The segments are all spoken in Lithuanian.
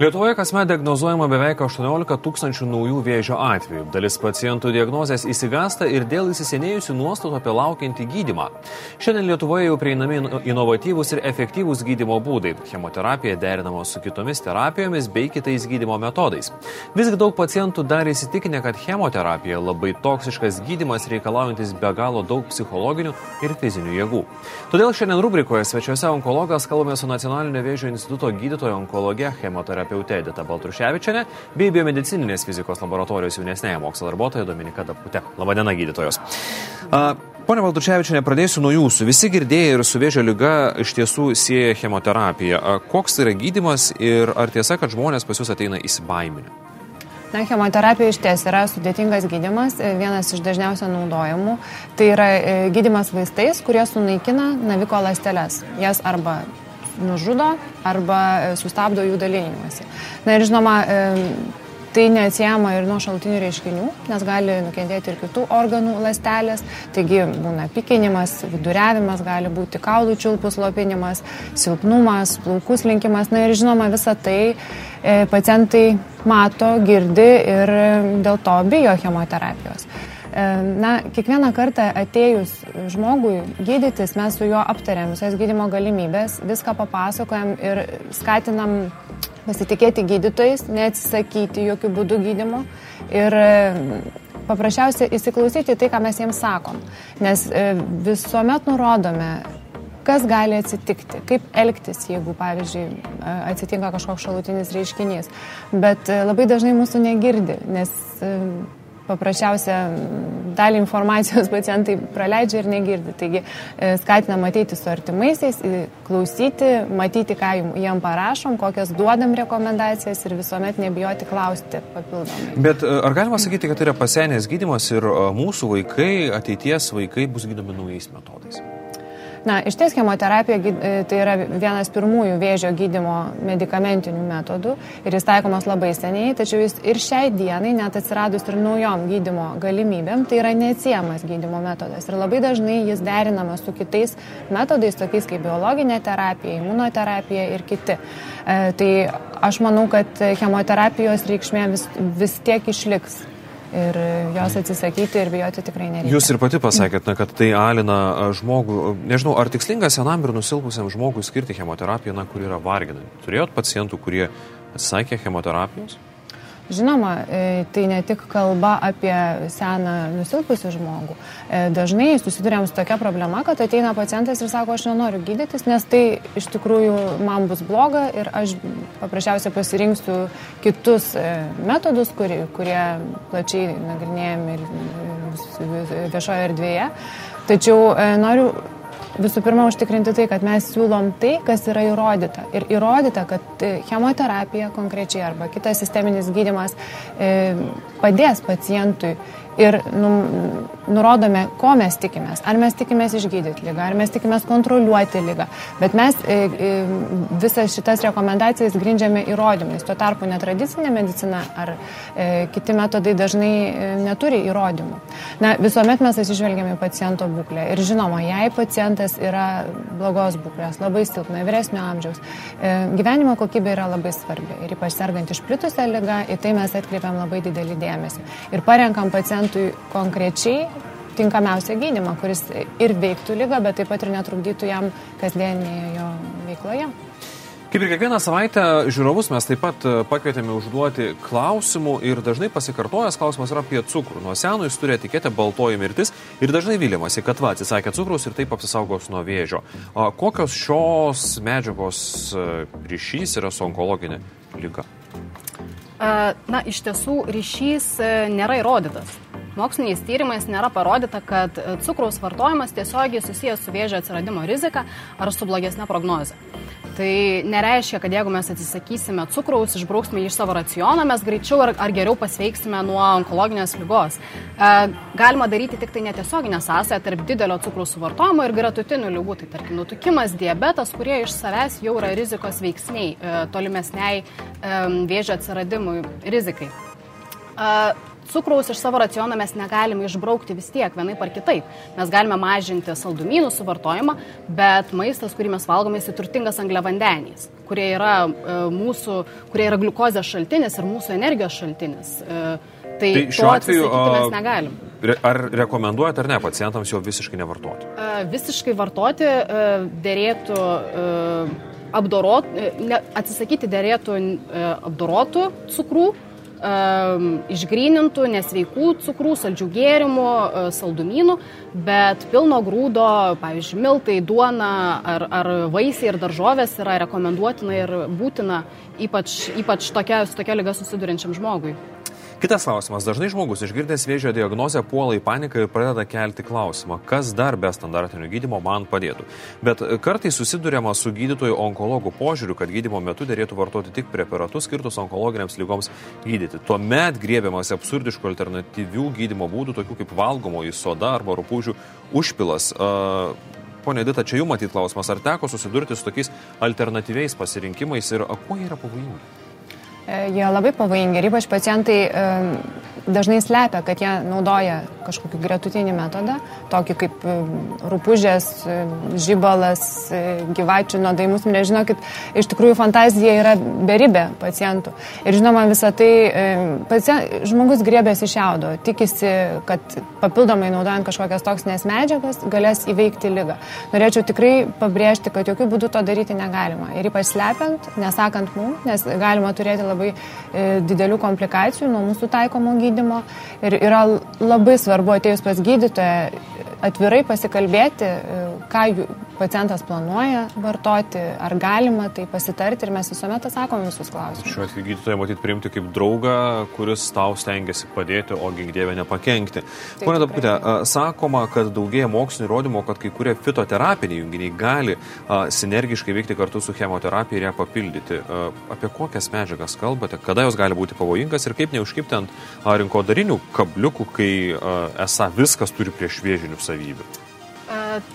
Lietuvoje kasmet diagnozuojama beveik 18 tūkstančių naujų vėžio atvejų. Dalis pacientų diagnozės įsigasta ir dėl įsisenėjusių nuostatų apie laukiantį gydimą. Šiandien Lietuvoje jau prieinami inovatyvūs ir efektyvūs gydimo būdai. Chemoterapija derinama su kitomis terapijomis bei kitais gydimo metodais. Visgi daug pacientų dar įsitikinę, kad chemoterapija labai toksiškas gydimas reikalaujantis be galo daug psichologinių ir fizinių jėgų. Todėl šiandien rubrikoje svečiuose onkologas kalbame su Nacionalinio vėžio instituto gydytojo onkologė chemoterapija psichoterapeutė Edita Baltruševičiane bei biomedicininės fizikos laboratorijos jaunesnėje mokslo darbuotoja Dominika Dapute. Labadiena, gydytojos. Pone Baltruševičiane, pradėsiu nuo jūsų. Visi girdėjai ir su vėžio lyga iš tiesų sieja chemoterapiją. Koks yra gydimas ir ar tiesa, kad žmonės pas jūs ateina įsibaiminę? Na, chemoterapija iš ties yra sudėtingas gydimas, e, vienas iš dažniausiai naudojamų. Tai yra e, gydimas vaistais, kurie sunaikina naviko ląsteles. Jas arba nužudo arba e, sustabdo jų dalinimuose. Na ir žinoma, e, tai neatsiejama ir nuo šaltinių reiškinių, nes gali nukentėti ir kitų organų lastelės, taigi būna pikinimas, viduriavimas, gali būti kaulų čiulpus lopinimas, silpnumas, plaukus linkimas, na ir žinoma, visa tai e, pacientai mato, girdi ir dėl to bijo chemoterapijos. E, na, kiekvieną kartą atėjus žmogui gydytis, mes su juo aptariam visas gydimo galimybės, viską papasakojam ir skatinam pasitikėti gydytojais, neatsisakyti jokių būdų gydimo ir e, paprasčiausiai įsiklausyti tai, ką mes jiems sakom. Nes e, visuomet nurodome, kas gali atsitikti, kaip elgtis, jeigu, pavyzdžiui, atsitinka kažkoks šalutinis reiškinys. Bet labai dažnai mūsų negirdi, nes paprasčiausia dalį informacijos pacientai praleidžia ir negirdi. Taigi e, skatinam ateiti su artimaisiais, klausyti, matyti, ką jiem parašom, kokias duodam rekomendacijas ir visuomet nebijoti klausti papildomai. Bet e, ar galima sakyti, kad tai yra pasenęs gydimas ir e, mūsų vaikai, ateities vaikai bus gydomi naujais metodais? Na, iš ties chemoterapija e, tai yra vienas pirmųjų vėžio gydimo medicamentinių metodų ir jis taikomas labai seniai, tačiau jis ir šiai dienai, net atsiradus ir naujom gydimo galimybėm, tai yra neatsiemas gydimo metodas. Ir labai dažnai jis derinamas su kitais metodais, tokiais kaip biologinė terapija, imunoterapija ir kiti. E, tai aš manau, kad chemoterapijos reikšmė vis, vis tiek išliks ir jos atsisakyti ir bijoti tikrai nereikia. Jūs ir pati pasakėt, na, kad tai alina žmogų, nežinau, ar tikslinga senam ir nusilpusiam žmogui skirti chemoterapiją, na, kur yra varginanti. Turėjot pacientų, kurie atsisakė chemoterapijos? Žinoma, e, tai ne tik kalba apie seną nusilpusių žmogų. E, dažnai susidurėm su tokia problema, kad ateina pacientas ir sako, aš nenoriu gydytis, nes tai iš tikrųjų man bus bloga ir aš paprasčiausiai pasirinksiu kitus e, metodus, kurie, kurie plačiai nagrinėjami ir viešoje erdvėje. Tačiau noriu visų pirma užtikrinti tai, kad mes siūlom tai, kas yra įrodyta. Ir įrodyta, kad e, chemoterapija konkrečiai arba kitas sisteminis gydimas e, padės pacientui ir nu, nurodome, ko mes tikimės. Ar mes tikimės išgydyti lygą, ar mes tikimės kontroliuoti lygą. Bet mes e, e, visas šitas rekomendacijas grindžiame įrodymais. Tuo tarpu netradicinė medicina ar e, kiti metodai dažnai e, neturi įrodymų. Na, visuomet mes atsižvelgiame į paciento būklę. Ir žinoma, jei pacientas yra blogos būklės, labai silpna, vyresnio amžiaus, e, gyvenimo kokybė yra labai svarbi. Ir ypač sergant išplitusią lygą, į tai mes atkreipiam labai didelį dėmesį. Ir parenkam pacientą pacientui konkrečiai tinkamiausią gydimą, kuris ir veiktų lygą, bet taip pat ir netrukdytų jam kasdienėje jo veikloje. Kaip ir kiekvieną savaitę žiūrovus mes taip pat e, pakvietėme užduoti klausimų ir dažnai pasikartojęs klausimas yra apie cukrų. Nuo seno jis turi etiketę baltoji mirtis ir dažnai vylimasi, kad va atsisakė cukraus ir taip apsisaugos nuo vėžio. Kokios šios medžiagos e, ryšys yra su onkologinė lyga? Na, iš tiesų ryšys e, nėra įrodytas moksliniais tyrimais nėra parodyta, kad cukraus vartojimas tiesiogiai susijęs su vėžio atsiradimo rizika ar su blogesnė prognoze. Tai nereiškia, kad jeigu mes atsisakysime cukraus, išbrauksime iš savo racioną, mes greičiau ar, ar geriau pasveiksime nuo onkologinės lygos. E, galima daryti tik tai netiesioginę sąsąją tarp didelio cukraus suvartojimo ir gretutinių lygų, tai tarkim nutukimas, diabetas, kurie iš savęs jau yra rizikos veiksniai e, tolimesniai e, vėžio atsiradimui rizikai. E, cukraus iš savo raciono mes negalime išbraukti vis tiek, vienai par kitaip. Mes galime mažinti saldumynų suvartojimą, bet maistas, kurį mes valgome, jis turtingas angliavandeniais, kurie yra, e, mūsų, kurie yra gliukozės šaltinis ir mūsų energijos šaltinis. E, tai, tai šiuo atveju mes negalim. Ar rekomenduojat ar ne pacientams jo visiškai nevartoti? E, visiškai vartoti dėrėtų apdorot, ne, atsisakyti dėrėtų apdorotų cukrų, išgrynintų, nesveikų cukrų, saldžių gėrimų, e, saldumynų, bet pilno grūdo, pavyzdžiui, miltai, duona ar, ar vaisiai ir daržovės yra rekomenduotina ir būtina, ypač, ypač tokia, su tokia lyga susidurinčiam žmogui. Kitas klausimas. Dažnai žmogus išgirdęs vėžio diagnozę puola į paniką ir pradeda kelti klausimą, kas dar be standartinio gydimo man padėtų. Bet kartais susidurėma su gydytojų onkologų požiūriu, kad gydimo metu dėrėtų vartoti tik preparatus skirtus onkologiniams lygoms gydyti. Tuomet grėbiamas absurdiškų alternatyvių gydimo būdų, tokių kaip valgomoji soda arba rupūžių užpilas. Pone Dita, čia jų matyt klausimas, ar teko susidurti su tokiais alternatyviais pasirinkimais ir kuo jie yra pavojingi? Jie labai pavojingi ir ypač pacientai dažnai slepia, kad jie naudoja kažkokį gretutinį metodą, tokį kaip e, rūpužės, žybalas, gyvačių nuodai. Mūsų nežinokit, iš tikrųjų fantazija yra beribė pacientų. Ir žinoma, visą tai pacient, žmogus griebėsi šiaudo, tikisi, kad papildomai naudojant kažkokias toksinės medžiagas galės įveikti lygą. Norėčiau tikrai pabrėžti, kad jokių būdų to daryti negalima. Ir ypač slepiant, nesakant mums, nes galima turėti labai e, didelių komplikacijų nuo mūsų taikomo gydimo. Ir yra labai svarbu atėjus pas gydytoją atvirai pasikalbėti, ką pacientas planuoja vartoti, ar galima tai pasitarti ir mes visuomet atsakom visus klausimus. Šiuo atveju gydytoją matyti priimti kaip draugą, kuris tau stengiasi padėti, o gink ne pakenkti. Pone Dabkutė, sakoma, kad daugėja mokslinio įrodymo, kad kai kurie fitoterapiniai junginiai gali a, sinergiškai veikti kartu su chemoterapija ir ją papildyti. A, apie kokias medžiagas kalbate, kada jos gali būti pavojingas ir kaip neužkipti ant rinkodarinių kabliukų, kai esą viskas turi prieš vėžinių savybių.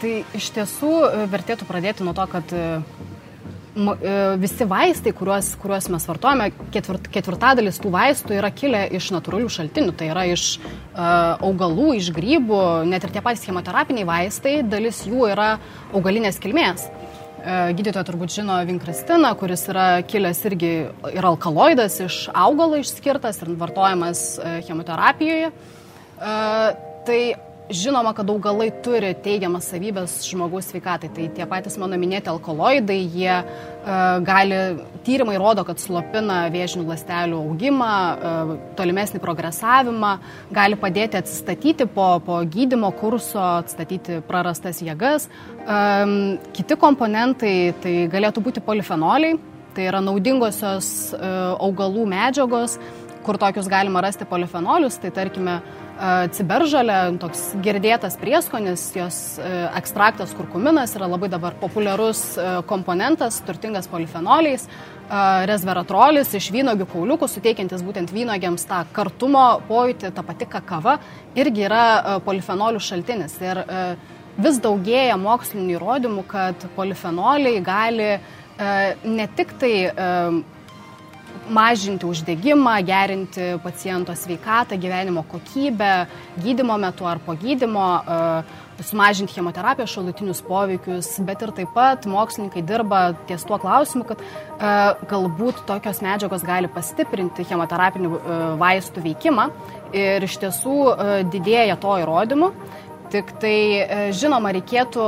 Tai iš tiesų e, vertėtų pradėti nuo to, kad e, e, visi vaistai, kuriuos, kuriuos mes vartojame, ketvirt, ketvirtadalis tų vaistų yra kilę iš natūralių šaltinių, tai yra iš uh, augalų, iš grybų, net ir tie patys chemoterapiniai vaistai, dalis jų yra augalinės kilmės. Uh, gydytoja turbūt žino vinkrastiną, kuris yra kilęs irgi ir alkaloidas iš augalo išskirtas ir vartojamas uh, chemoterapijoje. Uh, tai Žinoma, kad augalai turi teigiamas savybės žmogaus sveikatai. Tai tie patys mano minėti alkaloidai, jie uh, gali, tyrimai rodo, kad slopina vėžinių ląstelių augimą, uh, tolimesnį progresavimą, gali padėti atsistatyti po, po gydimo kurso, atstatyti prarastas jėgas. Um, kiti komponentai tai galėtų būti polifenoliai, tai yra naudingosios uh, augalų medžiagos, kur tokius galima rasti polifenolius, tai tarkime, uh, ciberžalė, toks girdėtas prieskonis, jos ekstraktas kurkuminas yra labai dabar populiarus komponentas, turtingas polifenoliais, resveratrolis iš vynogių kauliukų, suteikiantis būtent vynogiams tą kartumo pojūtį, ta pati kakava, irgi yra polifenolių šaltinis. Ir vis daugėja mokslinių įrodymų, kad polifenoliai gali ne tik tai mažinti uždegimą, gerinti paciento sveikatą, gyvenimo kokybę, gydimo metu ar po gydimo, e, sumažinti chemoterapijos šalutinius poveikius, bet ir taip pat mokslininkai dirba ties tuo klausimu, kad e, galbūt tokios medžiagos gali pastiprinti chemoterapinių e, vaistų veikimą ir iš tiesų didėja to įrodymų. Tik tai, žinoma, reikėtų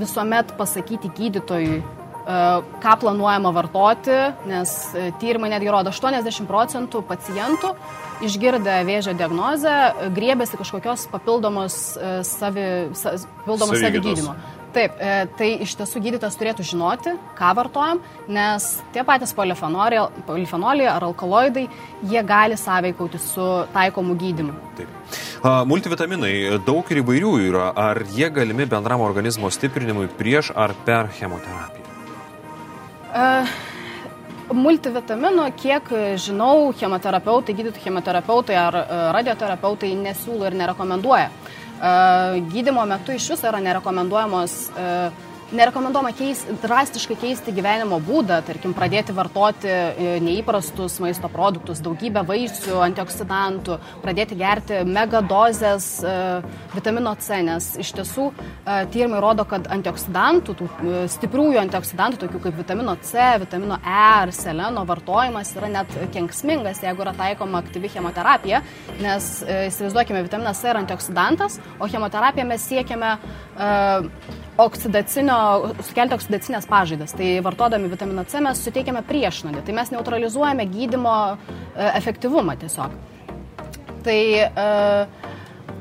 visuomet pasakyti gydytojui, ką planuojama vartoti, nes e, tyrimai netgi rodo 80 procentų pacientų išgirdę vėžio diagnozę griebėsi kažkokios papildomos e, savi, sa, papildomos savigydymo. Taip, tai iš tiesų gydytojas turėtų žinoti, ką vartojam, nes tie patys polifenoliai ar alkaloidai, jie gali sąveikauti su taikomu gydymu. Taip. Multivitaminai daug ir įvairių yra. Ar jie galimi bendram organizmo stiprinimui prieš ar per chemoterapiją? Uh, multivitaminų, kiek žinau, chemoterapeutai, gydytojai chemoterapeutai ar radioterapeutai nesiūlo ir nerekomenduoja. Gydimo metu iš viso yra nerekomenduojamos uh, Nerekomenduojama keis, drastiškai keisti gyvenimo būdą, tarkim, pradėti vartoti e, neįprastus maisto produktus, daugybę vaisių, antioksidantų, pradėti gerti megadozės e, vitamino C, nes iš tiesų e, tyrimai rodo, kad antioksidantų, tų stipriųjų antioksidantų, tokių kaip vitamino C, vitamino E ar seleno vartojimas yra net kenksmingas, jeigu yra taikoma aktyvi chemoterapija, nes įsivaizduokime, vitaminas C yra antioksidantas, o chemoterapiją mes siekiame uh, oksidacinio, sukelti oksidacinės pažaidas. Tai vartodami vitaminą C mes suteikiame priešnodį, tai mes neutralizuojame gydimo e, efektyvumą tiesiog. Tai uh,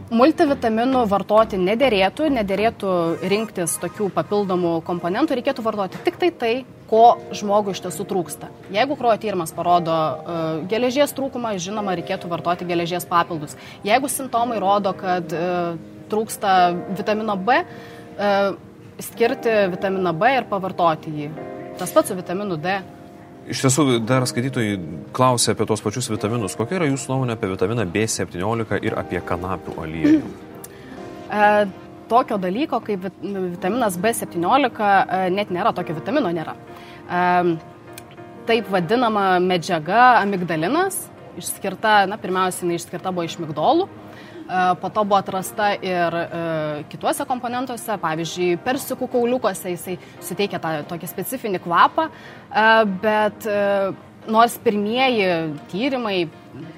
multivitaminų vartoti nederėtų, nederėtų rinktis tokių papildomų komponentų, reikėtų vartoti tik tai tai, ko žmogui iš tiesų trūksta. Jeigu kraujo tyrimas parodo uh, geležies trūkumą, žinoma, reikėtų vartoti geležies papildus. Jeigu simptomai rodo, kad uh, trūksta vitamino B, uh, skirti vitaminą B ir pavartoti jį. Tas pats su vitaminu D. Iš tiesų, dar skaitytojai klausia apie tos pačius vitaminus. Kokia yra jūsų nuomonė apie vitaminą B17 ir apie kanapių aliejų? E, tokio dalyko kaip vitaminas B17 e, net nėra, tokio vitamino nėra. E, taip vadinama medžiaga amigdalinas, išskirta, na, pirmiausia, jinai išskirta buvo iš migdolų. E, po to buvo atrasta ir e, kituose komponentuose, pavyzdžiui, persikų kauliukose jisai suteikia tą tokį specifinį kvapą, e, bet nors pirmieji tyrimai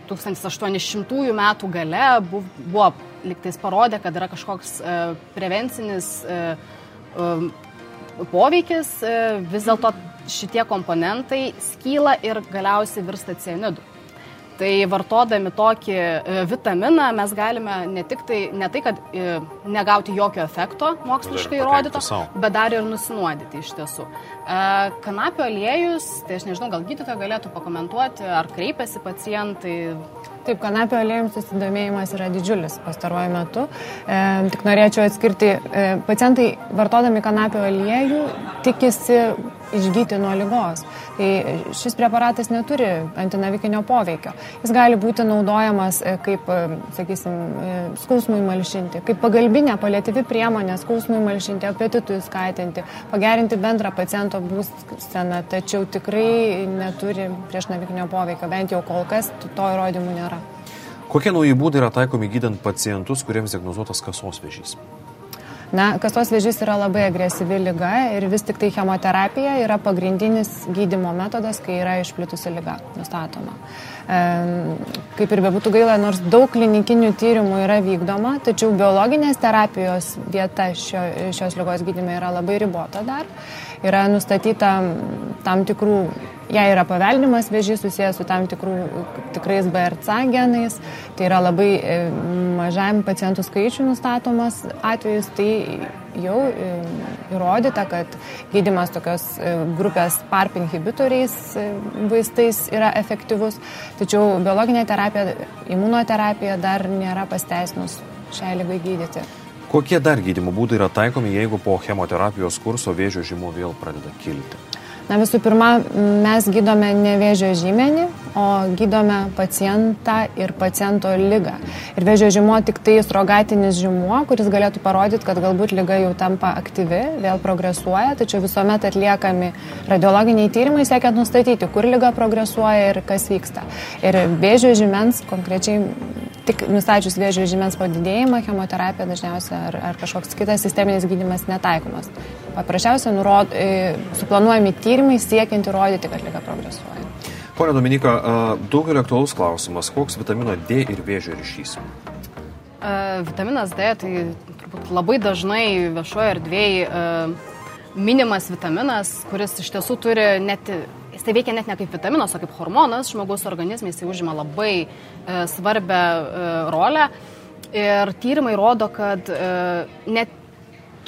1800 metų gale buvo, liktais parodė, kad yra kažkoks prevencinis poveikis, vis dėlto šitie komponentai skyla ir galiausiai virsta cianidu. Tai vartodami tokį e, vitaminą mes galime ne tik tai, ne tai, kad e, negauti jokio efekto moksliškai įrodyto, bet dar ir nusinuodyti iš tiesų. E, Kanapio aliejus, tai aš nežinau, gal gydytoja galėtų pakomentuoti, ar kreipiasi pacientai. Taip, kanapio aliejams susidomėjimas yra didžiulis pastaruoju metu. E, tik norėčiau atskirti, e, pacientai vartodami kanapio aliejų tikisi išgyti nuo lygos. Tai šis preparatas neturi antinavikinio poveikio. Jis gali būti naudojamas e, kaip, e, sakysim, e, skausmui malšinti, kaip pagalbinė paliatyvi priemonė skausmui malšinti, apetitui skatinti, pagerinti bendrą paciento būseną, tačiau tikrai neturi priešnavikinio poveikio, bent jau kol kas to įrodymų nėra. Kokie nauji būdai yra taikomi gydant pacientus, kuriems diagnozuotas kasos vėžys? Na, kasos vėžys yra labai agresyvi lyga ir vis tik tai chemoterapija yra pagrindinis gydimo metodas, kai yra išplitusi lyga nustatoma. Kaip ir bebūtų gaila, nors daug klinikinių tyrimų yra vykdoma, tačiau biologinės terapijos vieta šio, šios lygos gydime yra labai ribota dar. Yra nustatyta tam tikrų jei yra paveldimas vėžys susijęs su tam tikrų tikrais BRC genais, tai yra labai e, mažam pacientų skaičių nustatomas atvejus, tai jau e, įrodyta, kad gydimas tokios e, grupės PARP inhibitoriais vaistais yra efektyvus, tačiau biologinė terapija, imunoterapija dar nėra pasteisinus šiai lygai gydyti. Kokie dar gydimo būdai yra taikomi, jeigu po chemoterapijos kurso vėžio žymų vėl pradeda kilti? Na visų pirma, mes gydome ne vėžio žymenį, o gydome pacientą ir paciento lygą. Ir vėžio žymuo tik tai surogatinis žymuo, kuris galėtų parodyti, kad galbūt lyga jau tampa aktyvi, vėl progresuoja, tačiau visuomet atliekami radiologiniai tyrimai, siekiant nustatyti, kur lyga progresuoja ir kas vyksta. Ir vėžio žymens konkrečiai tik nustačius vėžio žymens padidėjimą, chemoterapija dažniausiai ar, ar kažkoks kitas sisteminis gydimas netaikomas. Paprasčiausiai nurod, e, suplanuojami tyrimai siekiant įrodyti, kad lyga progresuoja. Pone Dominika, daugelio aktualus klausimas, koks vitamino D ir vėžio ryšys? Vitaminas D tai turbūt labai dažnai viešoje erdvėje minimas vitaminas, kuris iš tiesų turi net Jis tai veikia net ne kaip vitaminas, o kaip hormonas žmogaus organizme, jis užima labai e, svarbę e, rolę. Ir tyrimai rodo, kad e, net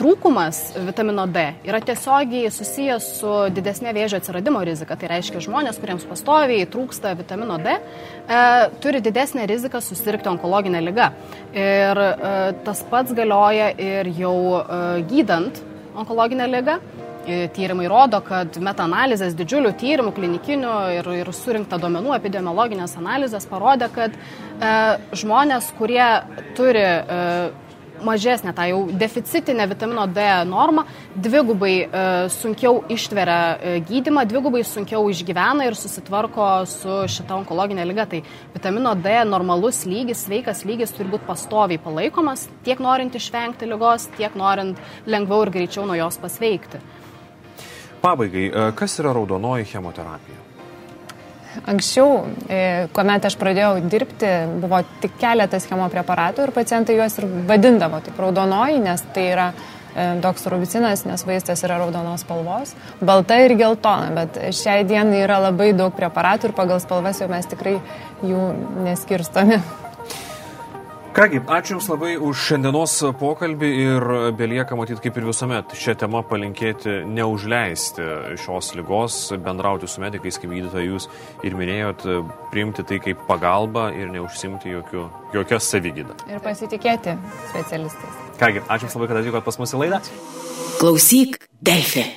trūkumas vitamino D yra tiesiogiai susijęs su didesnė vėžio atsiradimo rizika. Tai reiškia, žmonės, kuriems pastoviai trūksta vitamino D, e, turi didesnę riziką susirgti onkologinę ligą. Ir e, tas pats galioja ir jau e, gydant onkologinę ligą. Tyrimai rodo, kad metaanalizės didžiulių tyrimų, klinikinių ir, ir surinkta duomenų epidemiologinės analizės parodė, kad e, žmonės, kurie turi e, mažesnė, ta jau deficitinė vitamino D norma, dvigubai e, sunkiau ištveria e, gydimą, dvigubai sunkiau išgyvena ir susitvarko su šita onkologinė lyga. Tai vitamino D normalus lygis, sveikas lygis turi būti pastoviai palaikomas, tiek norint išvengti lygos, tiek norint lengviau ir greičiau nuo jos pasveikti. Pabaigai, e, kas yra raudonoji chemoterapija? Anksčiau, e, kuomet aš pradėjau dirbti, buvo tik keletas chemopreparatų ir pacientai juos ir vadindavo taip raudonoji, nes tai yra e, doksorubicinas, nes vaistas yra raudonos spalvos, balta ir geltona, bet šiai dienai yra labai daug preparatų ir pagal spalvas jau mes tikrai jų neskirstome. Kągi, ačiū Jums labai už šiandienos pokalbį ir belieka matyti, kaip ir visuomet, šią temą palinkėti neužleisti šios lygos, bendrauti su medikais, kaip gydytojai Jūs ir minėjot, priimti tai kaip pagalbą ir neužsimti jokių, jokios savygydą. Ir pasitikėti specialistais. Kągi, ačiū Jums labai, kad atvykote pas mus į laidą. Klausyk, Delfi.